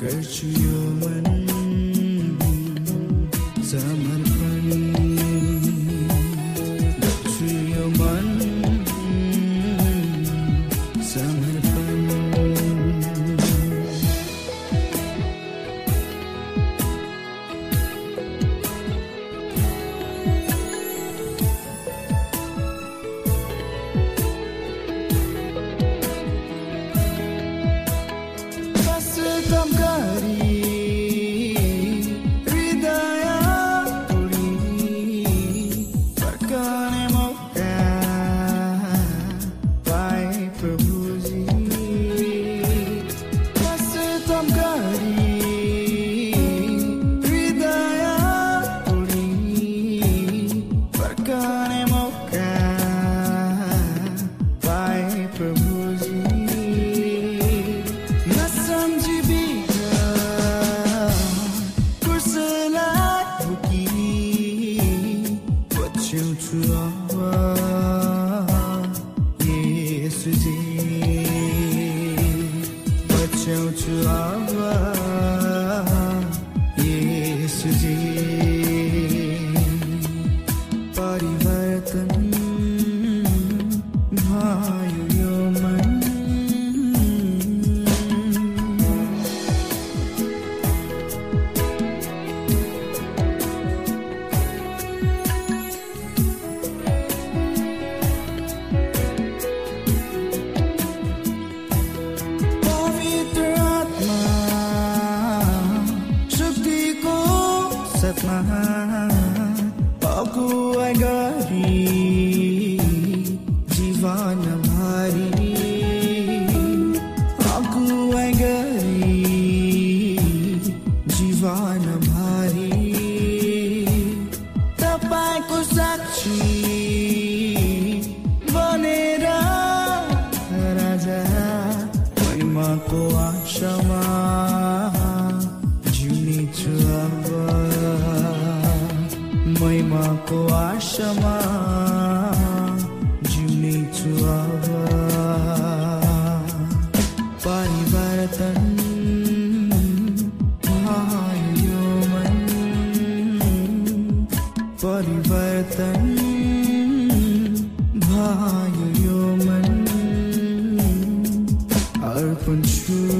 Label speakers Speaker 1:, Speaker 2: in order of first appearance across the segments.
Speaker 1: Gerçi yılın Aku agari jiwa यो समय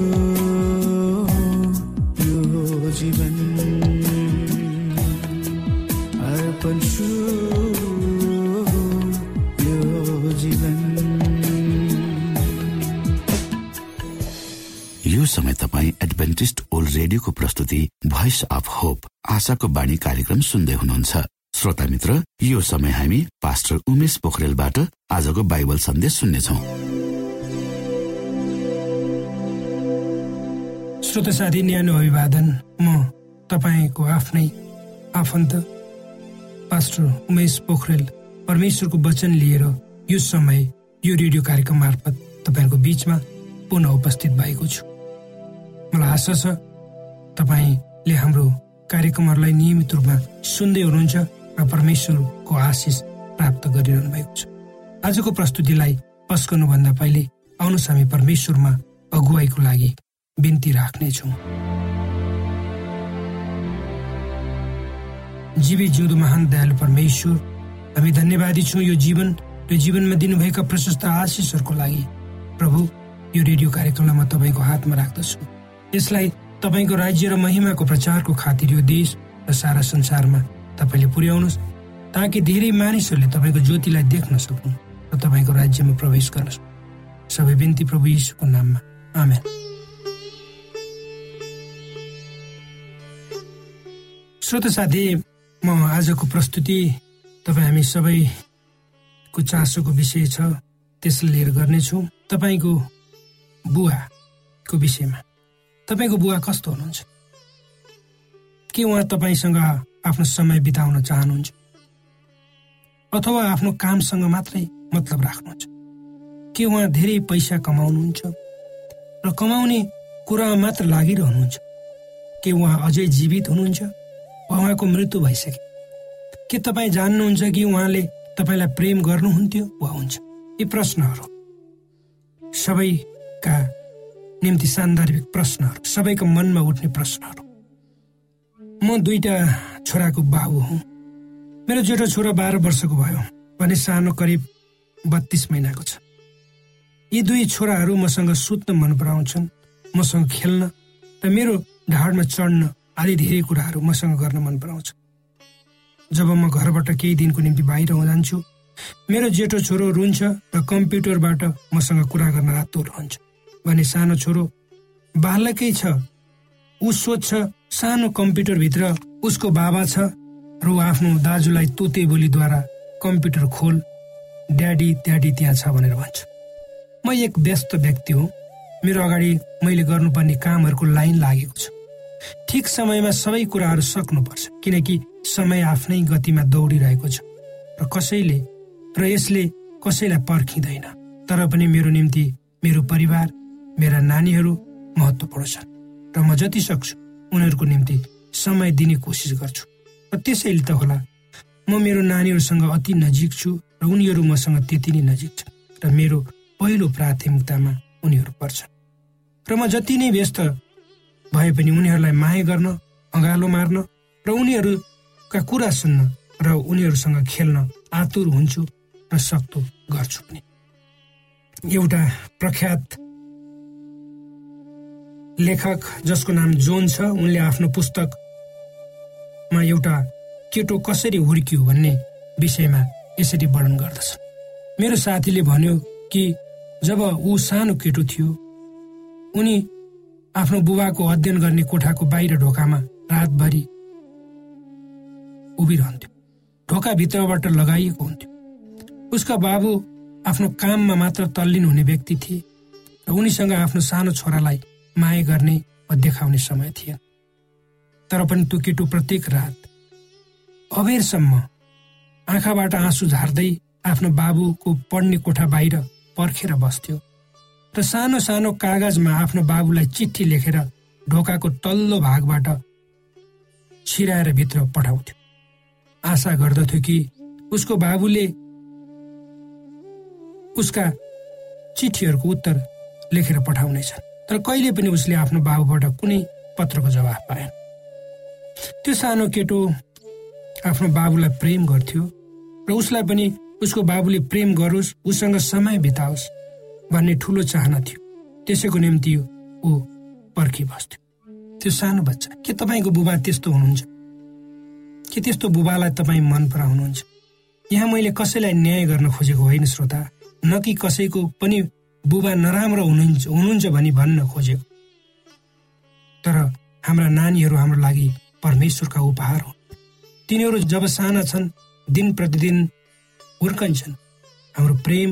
Speaker 1: तपाईँ एडभेन्टिस्ट ओल्ड रेडियोको प्रस्तुति भोइस अफ होप आशाको बाणी कार्यक्रम सुन्दै हुनुहुन्छ। श्रोता मित्र यो समय हामी पास्टर उमेश पोखरेलबाट आजको बाइबल सन्देश सुन्नेछौ।
Speaker 2: श्रोता साथी न्यानो अभिवादन। म तपाईँको आफ्नै आफन्त पास्टर उमेश पोखरेल परमेश्वरको वचन लिएर यो समय यो रेडियो कार्यक्रम मार्फत तपाईँहरूको बिचमा पुनः उपस्थित भएको छु। मलाई आशा छ तपाईँले हाम्रो कार्यक्रमहरूलाई नियमित रूपमा सुन्दै हुनुहुन्छ र परमेश्वरको आशिष प्राप्त गरिरहनु भएको छ। आजको प्रस्तुतिलाई पस्कनुभन्दा पहिले आउनुहोस् हामी परमेश्वरमा अगुवाईको लागि बिन्ती राख्नेछौँ जीवी जिउँदो महान दयालु परमेश्वर हामी धन्यवादी छौँ यो जीवन र जीवनमा दिनुभएका प्रशस्त आशिषहरूको लागि। प्रभु यो रेडियो कार्यक्रमलाई म तपाईँको हातमा राख्दछु। यसलाई तपाईँको राज्य र महिमाको प्रचारको खातिर यो देश र सारा संसारमा तपाईँले पुर्याउनुहोस् ताकि धेरै मानिसहरूले तपाईँको ज्योतिलाई देख्न सकुन् र तपाईँको राज्यमा प्रवेश गर्न सक्नु। सबै बिन्ती प्रभु यीशुको नाममा। आमेन। श्रोत साथी म आजको प्रस्तुति तपाईँ हामी सबैको चासोको विषय छ त्यसलाई लिएर गर्नेछौँ। तपाईँको बुवाको विषयमा। तपाईँको बुवा कस्तो हुनुहुन्छ? के उहाँ तपाईँसँग आफ्नो समय बिताउन चाहनुहुन्छ? अथवा आफ्नो कामसँग मात्रै मतलब राख्नुहुन्छ? के उहाँ धेरै पैसा कमाउनुहुन्छ? र कमाउने कुरामा मात्र लागिरहनुहुन्छ? के उहाँ अझै जीवित हुनुहुन्छ? उहाँको मृत्यु भइसके के तपाईँ जान्नुहुन्छ कि उहाँले तपाईँलाई प्रेम गर्नुहुन्थ्यो? वा हुन्छ? यी प्रश्नहरू। सबैका निम्ति सान्दर्भिक प्रश्नहरू। सबैको मनमा उठ्ने प्रश्नहरू। म दुईटा छोराको बाबु हुँ। मेरो जेठो छोरा बाह्र वर्षको भयो भने सानो करिब बत्तीस महिनाको छ। यी दुई छोराहरू मसँग सुत्न मन पराउँछन् मसँग खेल्न र मेरो ढाडमा चढ्न आदि धेरै कुराहरू मसँग गर्न मन पराउँछ। जब म घरबाट केही दिनको निम्ति बाहिर जान्छु मेरो जेठो छोरो रुन्छ र कम्प्युटरबाट मसँग कुरा गर्न रातो रहन्छ। भने सानो छोरो बालकै छ ऊ सोध्छ सानो कम्प्युटरभित्र उसको बाबा छ र ऊ आफ्नो दाजुलाई तोते बोलीद्वारा कम्प्युटर खोल ड्याडी ड्याडी त्यहाँ छ भनेर भन्छ। म एक व्यस्त व्यक्ति हुँ। मेरो अगाडि मैले गर्नुपर्ने कामहरूको लाइन लागेको छ। ठिक समयमा सबै कुराहरू सक्नुपर्छ किनकि समय आफ्नै गतिमा दौडिरहेको छ र कसैले र यसले कसैलाई पर्खिँदैन। तर पनि मेरो निम्ति मेरो परिवार मेरा नानीहरू महत्त्वपूर्ण छन् र म जति सक्छु उनीहरूको निम्ति समय दिने कोसिस गर्छु। र त्यसैले त होला म मेरो नानीहरूसँग अति नजिक छु र उनीहरू मसँग त्यति नै नजिक छन् र मेरो पहिलो प्राथमिकतामा उनीहरू पर्छन्। र म जति नै व्यस्त भए पनि उनीहरूलाई माया गर्न अँगालो मार्न र उनीहरूका कुरा सुन्न र उनीहरूसँग खेल्न आतुर हुन्छु र सक्दो गर्छु पनि। एउटा प्रख्यात लेखक जसको नाम जोन छ उनले आफ्नो पुस्तकमा एउटा केटो कसरी हुर्कियो भन्ने विषयमा यसरी वर्णन गर्दछ। मेरो साथीले भन्यो कि जब ऊ सानो केटो थियो उनी आफ्नो बुबाको अध्ययन गर्ने कोठाको बाहिर ढोकामा रातभरि उभिरहन्थ्यो। ढोका भित्रबाट लगाइएको हुन्थ्यो। उसका बाबु आफ्नो काममा मात्र तल्लीन हुने व्यक्ति थिए र उनीसँग आफ्नो सानो छोरालाई माया गर्ने वा देखाउने समय थिएन तर पनि त्यो केटो प्रत्येक रात अबेरसम्म आँखाबाट आँसु झार्दै आफ्नो बाबुको पढ्ने कोठा बाहिर पर्खेर बस्थ्यो। र सानो सानो कागजमा आफ्नो बाबुलाई चिठी लेखेर ढोकाको तल्लो भागबाट छिराएर भित्र पठाउँथ्यो। आशा गर्दथ्यो कि उसको बाबुले उसका चिठीहरूको उत्तर लेखेर पठाउनेछ तर कहिले पनि उसले आफ्नो बाबुबाट कुनै पत्रको जवाफ पाएन। त्यो सानो केटो आफ्नो बाबुलाई प्रेम गर्थ्यो र उसलाई पनि उसको बाबुले प्रेम गरोस् उसँग समय बिताओस्। भन्ने ठुलो चाहना थियो। त्यसैको निम्ति ऊ पर्खिबस्थ्यो त्यो सानो बच्चा के तपाईँको बुबा त्यस्तो हुनुहुन्छ? के त्यस्तो बुबालाई तपाईँ मन पराउनुहुन्छ? यहाँ मैले कसैलाई न्याय गर्न खोजेको होइन श्रोता। न कि कसैको पनि बुबा नराम्रो हुनुहुन्छ हुनुहुन्छ भनी भन्न खोजेको। तर हाम्रा नानीहरू हाम्रो लागि परमेश्वरका उपहार हो तिनीहरू जब साना छन् दिन प्रतिदिन हुर्कन्छन्। हाम्रो प्रेम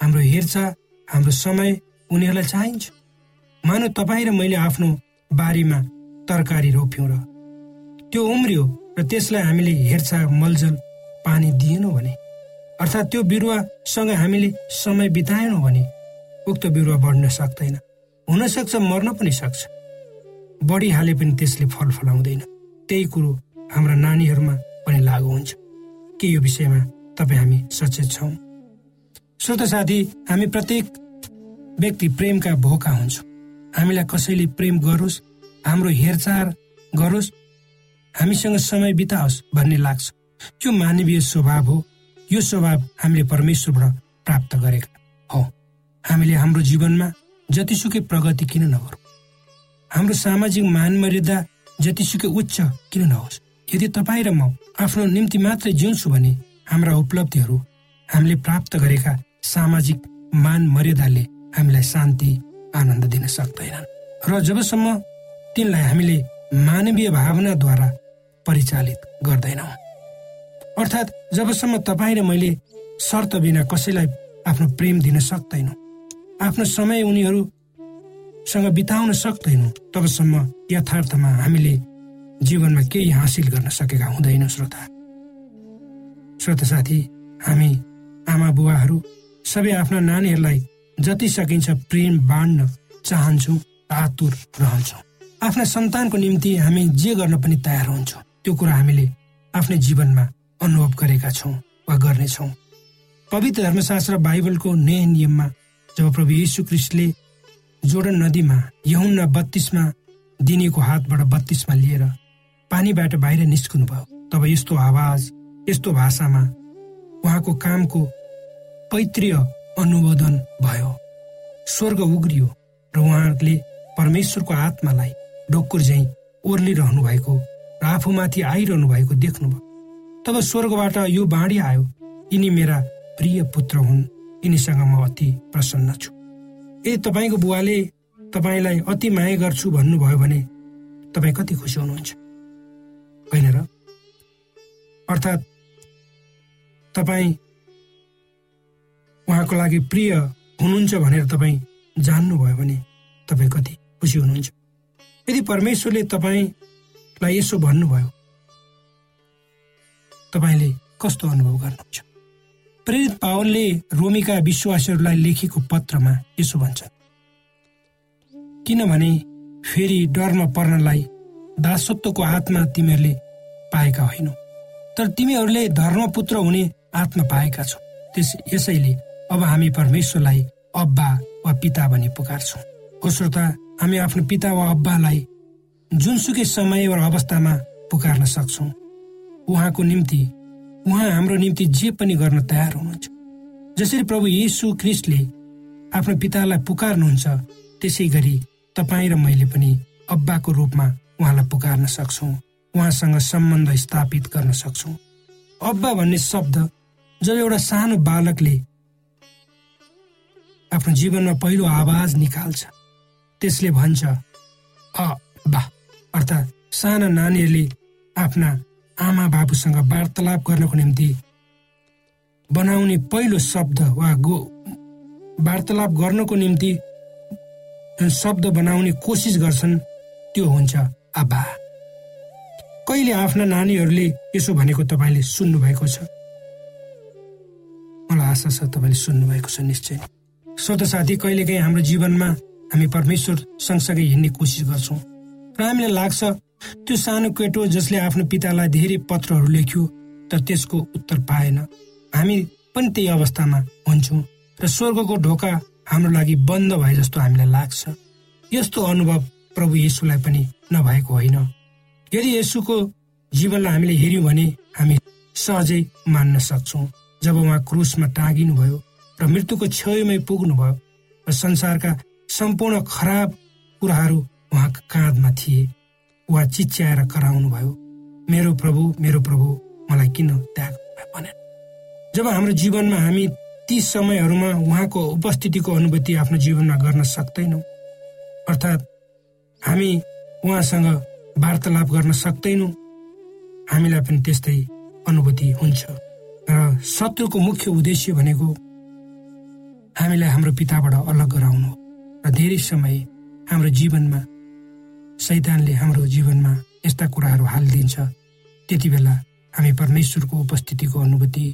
Speaker 2: हाम्रो हेरचाह हाम्रो समय उनीहरूलाई चाहिन्छ। मानव तपाईँ र मैले आफ्नो बारीमा तरकारी रोप्यौँ र त्यो उम्रियो र त्यसलाई हामीले हेरचाह मलजल पानी दिएनौँ भने अर्थात् त्यो बिरुवासँग हामीले समय बिताएनौँ भने उक्त बिरुवा बढ्न सक्दैन। हुनसक्छ मर्न पनि सक्छ। बढिहाले पनि त्यसले फल फलाउँदैन। त्यही कुरो हाम्रा नानीहरूमा पनि लागु हुन्छ। के यो विषयमा तपाईँ हामी सचेत छौँ? श्रोत साथी हामी प्रत्येक व्यक्ति प्रेमका भोका हुन्छौँ। हामीलाई कसैले प्रेम गरोस् हाम्रो हेरचाह गरोस् हामीसँग समय बिताओस् भन्ने लाग्छ। यो मानवीय स्वभाव हो। यो स्वभाव हामीले परमेश्वरबाट प्राप्त गरेका हो। हामीले हाम्रो जीवनमा जतिसुकै प्रगति किन नगरौँ? हाम्रो सामाजिक मान मर्यादा जतिसुकै उच्च किन नहोस्? यदि तपाईँ र म आफ्नो निम्ति मात्रै जिउँछु भने हाम्रा उपलब्धिहरू हामीले प्राप्त गरेका सामाजिक मान मर्यादाले हामीलाई शान्ति आनन्द दिन सक्दैनन्। र जबसम्म तिनलाई हामीले मानवीय भावनाद्वारा परिचालित गर्दैनौँ। अर्थात् जबसम्म तपाईँ र मैले शर्त बिना कसैलाई आफ्नो प्रेम दिन सक्दैनौँ आफ्नो समय उनीहरूसँग बिताउन सक्दैनौँ तबसम्म यथार्थमा हामीले जीवनमा केही हासिल गर्न सकेका हुँदैन श्रोता। श्रोता साथी हामी आमा बुवाहरू सबै आफ्ना नानीहरूलाई जति सकिन्छ प्रेम बाँड्न चाहन्छौँ आतुर रहन्छौँ। आफ्ना सन्तानको निम्ति हामी जे गर्न पनि तयार हुन्छौँ। त्यो कुरा हामीले आफ्नै जीवनमा अनुभव गरेका छौँ वा गर्नेछौँ। पवित्र धर्मशास्त्र बाइबलको नयाँ नियममा जब प्रभु यीशु क्रिस्टले जोडन नदीमा यहुन्ना बत्तीसमा दिनेको हातबाट बत्तीसमा लिएर पानीबाट बाहिर निस्कनु भयो तब यस्तो आवाज यस्तो भाषामा उहाँको कामको पैतृय अनुमोदन भयो। स्वर्ग उग्रियो र उहाँले परमेश्वरको आत्मालाई डोकुर झैँ ओर्लिरहनु भएको र आफूमाथि आइरहनु भएको देख्नुभयो। तब स्वर्गबाट यो बाँडी आयो यिनी मेरा प्रिय पुत्र हुन् यिनीसँग म अति प्रसन्न छु। ए तपाईँको बुवाले तपाईँलाई अति माया गर्छु भन्नुभयो भने तपाईँ कति खुसी हुनुहुन्छ? होइन र अर्थात् तपाईँ उहाँको लागि प्रिय हुनुहुन्छ भनेर तपाईँ जान्नुभयो भने तपाईँ कति खुसी हुनुहुन्छ। यदि परमेश्वरले तपाईँलाई यसो भन्नुभयो तपाईँले कस्तो अनुभव गर्नुहुन्छ? प्रेरित पावलले रोमीका विश्वासीहरूलाई लेखेको पत्रमा यसो भन्छ किनभने फेरि डरमा पर्नलाई दासत्वको आत्मा तिमीहरूले पाएका होइनौ। तर तिमीहरूले धर्मपुत्र हुने आत्मा पाएका छौ। त्यस यसैले अब हामी परमेश्वरलाई अब्बा वा पिता भनी पुकार्छौँ। हो श्रोता हामी आफ्नो पिता वा अब्बालाई जुनसुकै समय वा अवस्थामा पुकार्न सक्छौँ। उहाँको निम्ति उहाँ हाम्रो निम्ति जे पनि गर्न तयार हुनुहुन्छ। जसरी प्रभु येसु क्रिस्टले आफ्नो पितालाई पुकार्नुहुन्छ त्यसै गरी तपाईँ र मैले पनि अब्बाको रूपमा उहाँलाई पुकार्न सक्छौँ। उहाँसँग सम्बन्ध स्थापित गर्न सक्छौँ। अब्बा भन्ने शब्द जब एउटा सानो बालकले आफ्नो जीवनमा पहिलो आवाज निकाल्छ। त्यसले भन्छ अ बा। अर्थात् साना नानीहरूले आफ्ना आमा बाबुसँग वार्तालाप गर्नको निम्ति बनाउने पहिलो शब्द वा गो वार्तालाप गर्नको निम्ति शब्द बनाउने कोसिस गर्छन् त्यो हुन्छ आबा कहिले आफ्ना नानीहरूले यसो भनेको तपाईँले सुन्नुभएको छ? मलाई आशा छ तपाईँले सुन्नुभएको छ निश्चय स्वत साथी कहिलेकाहीँ हाम्रो जीवनमा हामी परमेश्वर सँगसँगै हिँड्ने कोसिस गर्छौँ। र हामीलाई लाग्छ त्यो सानो केटो जसले आफ्नो पितालाई धेरै पत्रहरू लेख्यो तर त्यसको उत्तर पाएन। हामी पनि त्यही अवस्थामा हुन्छौँ र स्वर्गको ढोका हाम्रो लागि बन्द भए जस्तो हामीलाई लाग्छ। यस्तो अनुभव प्रभु येसुलाई पनि नभएको होइन। यदि यसुको जीवनलाई हामीले हेऱ्यौँ भने हामी सहजै मान्न सक्छौँ। जब उहाँ क्रुसमा टाँगिनुभयो र मृत्युको छेउमै पुग्नुभयो र संसारका सम्पूर्ण खराब कुराहरू उहाँको काँधमा थिए। वा चिच्याएर कराउनु भयो। मेरो प्रभु मेरो प्रभु मलाई किन त्याग भने जब हाम्रो जीवनमा हामी ती समयहरूमा उहाँको उपस्थितिको अनुभूति आफ्नो जीवनमा गर्न सक्दैनौँ अर्थात् हामी उहाँसँग वार्तालाप गर्न सक्दैनौँ हामीलाई पनि त्यस्तै अनुभूति हुन्छ। र शत्रुको मुख्य उद्देश्य भनेको हामीलाई हाम्रो पिताबाट अलग गराउनु र धेरै समय हाम्रो जीवनमा सैतानले हाम्रो जीवनमा यस्ता कुराहरू हालिदिन्छ। त्यति बेला हामी परमेश्वरको उपस्थितिको अनुभूति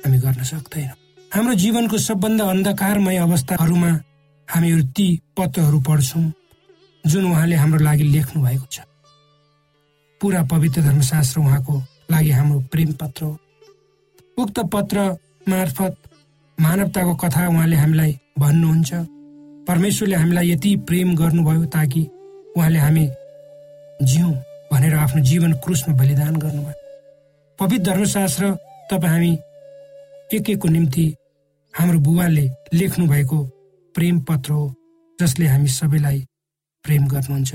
Speaker 2: हामी गर्न सक्दैनौँ। हाम्रो जीवनको सबभन्दा अन्धकारमय अवस्थाहरूमा हामीहरू ती पत्रहरू पढ्छौँ जुन उहाँले हाम्रो लागि लेख्नु भएको छ। पुरा पवित्र धर्मशास्त्र उहाँको लागि हाम्रो प्रेम पत्र उक्त पत्र मार्फत मानवताको कथा उहाँले हामीलाई भन्नुहुन्छ। परमेश्वरले हामीलाई यति प्रेम गर्नुभयो ताकि उहाँले हामी जिउँ भनेर आफ्नो जीवन क्रुसमा बलिदान गर्नुभयो। पवित्र धर्मशास्त्र तपाईँ हामी एक एकको निम्ति हाम्रो बुबाले लेख्नु भएको प्रेम पत्र हो जसले हामी सबैलाई प्रेम गर्नुहुन्छ।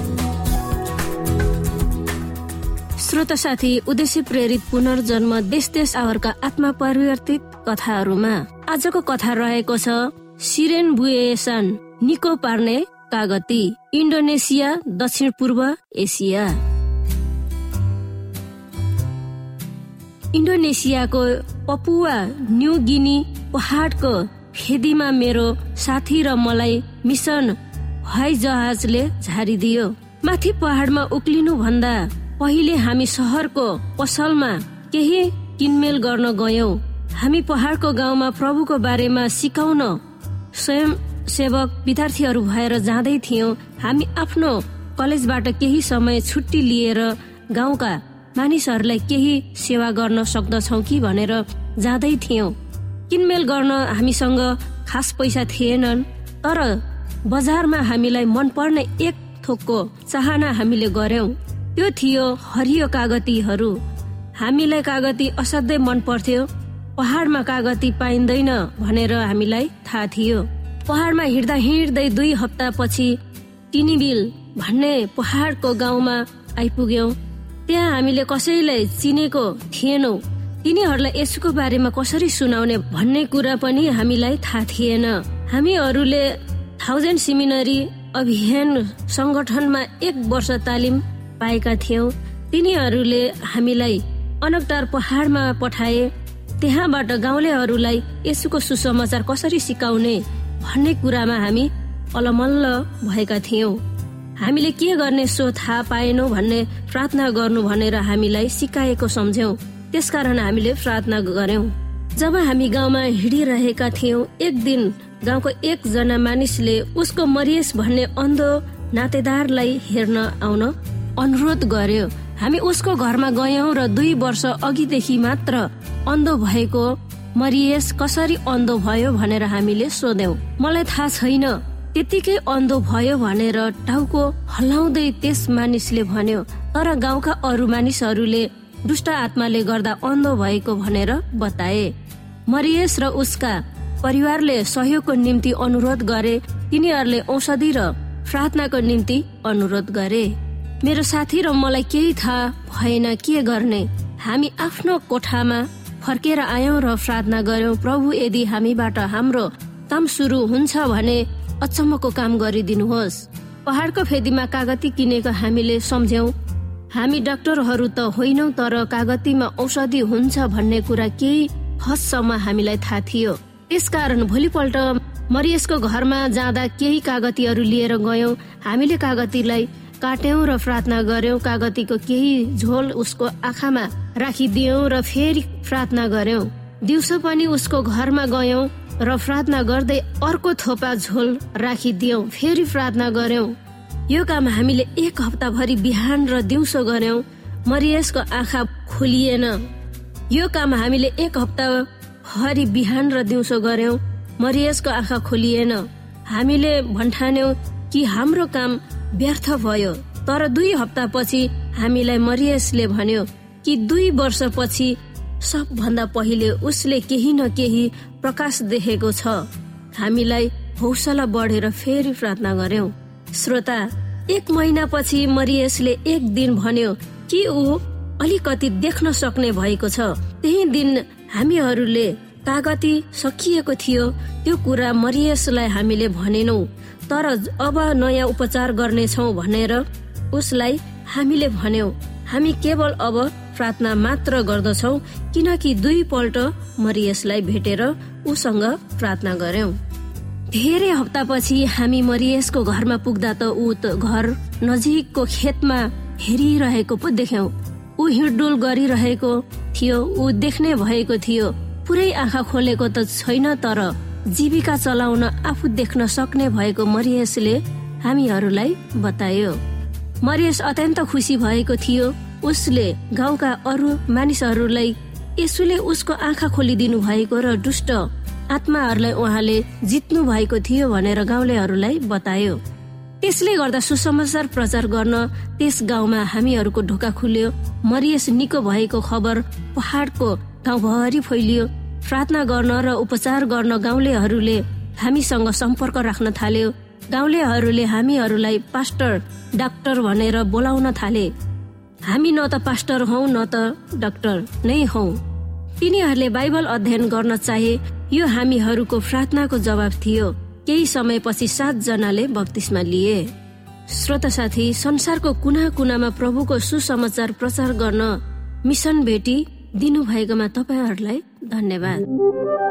Speaker 3: श्रोता साथी उद्देश्य प्रेरित पुनर्जन्म देश देश आवरका आत्मा परिवर्तित कथाहरूमा आजको कथा रहेको छ सिरेन बुएसन निको पार्ने कागती इन्डोनेसिया दक्षिण पूर्व एसिया। इन्डोनेसियाको पपुवा न्यू गिनी पहाडको फेदीमा मेरो साथी र मलाई मिसन हवाई जहाजले झारिदियो। माथि पहाडमा उक्लिनु भन्दा पहिले हामी सहरको पसलमा केही किनमेल गर्न गयौं। हामी पहाडको गाउँमा प्रभुको बारेमा सिकाउन स्वयं सेवक विद्यार्थीहरू भएर जाँदै थियौँ। हामी आफ्नो कलेजबाट केही समय छुट्टी लिएर गाउँका मानिसहरूलाई केही सेवा गर्न सक्दछौ कि भनेर जाँदै थियौँ। किनमेल गर्न हामीसँग खास पैसा थिएनन् तर बजारमा हामीलाई मनपर्ने एक थोकको चाहना हामीले गर्यौं त्यो थियो हरियो कागतीहरू। हामीलाई कागती असाध्यै मन पर्थ्यो। पहाडमा कागती पाइँदैन भनेर हामीलाई थाहा थियो। पहाडमा हिँड्दा हिँड्दै दुई हप्तापछि टिनीबिल भन्ने पहाडको गाउँमा आइपुग्यौं। त्यहाँ हामीले कसैलाई चिनेको थिएनौ। तिनीहरूलाई यसको बारेमा कसरी सुनाउने भन्ने कुरा पनि हामीलाई थाहा थिएन। हामीहरूले थाउजन्ड सिमिनरी अभियान संगठनमा एक वर्ष तालिम पाएका थियौँ। तिनीहरूले हामीलाई अनकटार पहाडमा पठाए। त्यहाँबाट गाउँलेहरूलाई यसुको सुसमाचार कसरी सिकाउने भन्ने कुरामा हामी अलमल्ल भएका थियौँ। हामीले के गर्ने सो थाहा पाएनौ भन्ने प्रार्थना गर्नु भनेर हामीलाई सिकाएको सम्झ्यौं। त्यसकारण हामीले प्रार्थना गर्यौं जब हामी गाउँमा हिँडिरहेका थियौँ एक दिन गाउँको एकजना मानिसले उसको मरियस भन्ने अन्धो नातेदारलाई हेर्न आउन अनुरोध गर्यो हामी उसको घरमा गयौं र दुई वर्ष अघिदेखि मात्र अन्धो भएको मरियस कसरी अन्धो भयो भनेर हामीले सोध्यौं मलाई थाहा छैन त्यतिकै अन्धो भयो भनेर टाउको हल्लाउँदै त्यस मानिसले भन्यो तर गाउँका अरू मानिसहरूले दुष्ट आत्माले गर्दा अन्धो भएको भनेर बताए। मरियस र उसका परिवारले सहयोगको निम्ति अनुरोध गरे तिनीहरूले औषधि र प्रार्थनाको निम्ति अनुरोध गरे। मेरो साथी र मलाई केही थाहा भएन के गर्ने। हामी आफ्नो कोठामा फर्केर आयौं र प्रार्थना गर्यौं प्रभु यदि हामीबाट हाम्रो काम सुरु हुन्छ भने अचम्मको काम गरिदिनुहोस्। पहाडको फेदीमा कागती किनेको हामीले सम्झ्यौं। हामी डाक्टरहरू त होइनौ तर कागतीमा औषधि हुन्छ भन्ने कुरा केही हदसम्म हामीलाई थाहा थियो। त्यसकारण भोलिपल्ट मरियसको घरमा जाँदा केही कागतीहरू लिएर गयौं। हामीले कागतीलाई काट्यौं र प्रार्थना गर्यौं कागतीको केही झोल उसको आँखामा राखिदियौं र फेरि प्रार्थना गर्यौं। दिउँसो पनि उसको घरमा गयौं र प्रार्थना गर्दै अर्को थोपा झोल राखिदियौं फेरि प्रार्थना गर्यौं। यो काम हामीले एक हप्ताभरि बिहान र दिउँसो गर्यौं। मरियसको आँखा खोलिएन। यो काम हामीले एक हप्ता भरि बिहान र दिउँसो गर्यौं। मरियसको आँखा खोलिएन। हामीले भन्ठान्यौं कि हाम्रो काम व्यर्थ भयो। तर दुई हप्तापछि हामीलाई मरियसले भन्यो कि दुई वर्षपछि सबभन्दा पहिले उसले केही न केही प्रकाश देखेको छ। हामीलाई हौसला बढेर फेरि प्रार्थना गर्यौं। श्रोता एक महिनापछि मरियसले एक दिन भन्यो कि ऊ अलिकति देख्न सक्ने भएको छ। त्यही दिन हामीहरूले कागती सकिएको थियो। त्यो कुरा मरियसलाई हामीले भनेनौ। तर अब नयाँ उपचार गर्नेछौ भनेर उसलाई हामीले भन्यौ हामी केवल अब प्रार्थना मात्र गर्दछौ किनकि दुई पल्ट मरियसलाई भेटेर उसँग प्रार्थना गर्यौं। धेरै हप्तापछि हामी मरियसको घरमा पुग्दा त ऊ त घर नजिकको खेतमा हेरिरहेको पो देख्यौ। ऊ हिँडडुल गरिरहेको थियो ऊ देख्ने भएको थियो। पुरै आँखा खोलेको त छैन तर जीविका चलाउन आफू देख्न सक्ने भएको मरियसले हामीहरूलाई बतायो। मरियस अत्यन्त खुसी भएको थियो। उसले गाउँका अरू मानिसहरूलाई यसुले उसको आँखा खोलिदिनु भएको र दुष्ट आत्माहरूलाई उहाँले जित्नु भएको थियो भनेर गाउँलेहरूलाई बतायो। त्यसले गर्दा सुसमाचार प्रचार गर्न त्यस गाउँमा हामीहरूको ढोका खुल्यो। मरियस निको भएको खबर पहाडको गाउँभरि फैलियो। प्रार्थना गर्न र उपचार गर्न गाउँलेहरूले हामीसँग सम्पर्क राख्न थाल्यो। गाउँलेहरूले हामीहरूलाई पास्टर डाक्टर भनेर बोलाउन थाले। हामी न त पास्टर हौ न त डाक्टर नै हौ। तिनीहरूले बाइबल अध्ययन गर्न चाहे यो हामीहरूको प्रार्थनाको जवाब थियो। केही समयपछि सातजनाले बत्तिसमा लिए। श्रोता साथी संसारको कुना कुनामा प्रभुको सुसमाचार प्रचार गर्न मिसन भेटी दिनुभएकोमा तपाईँहरूलाई धन्यवाद।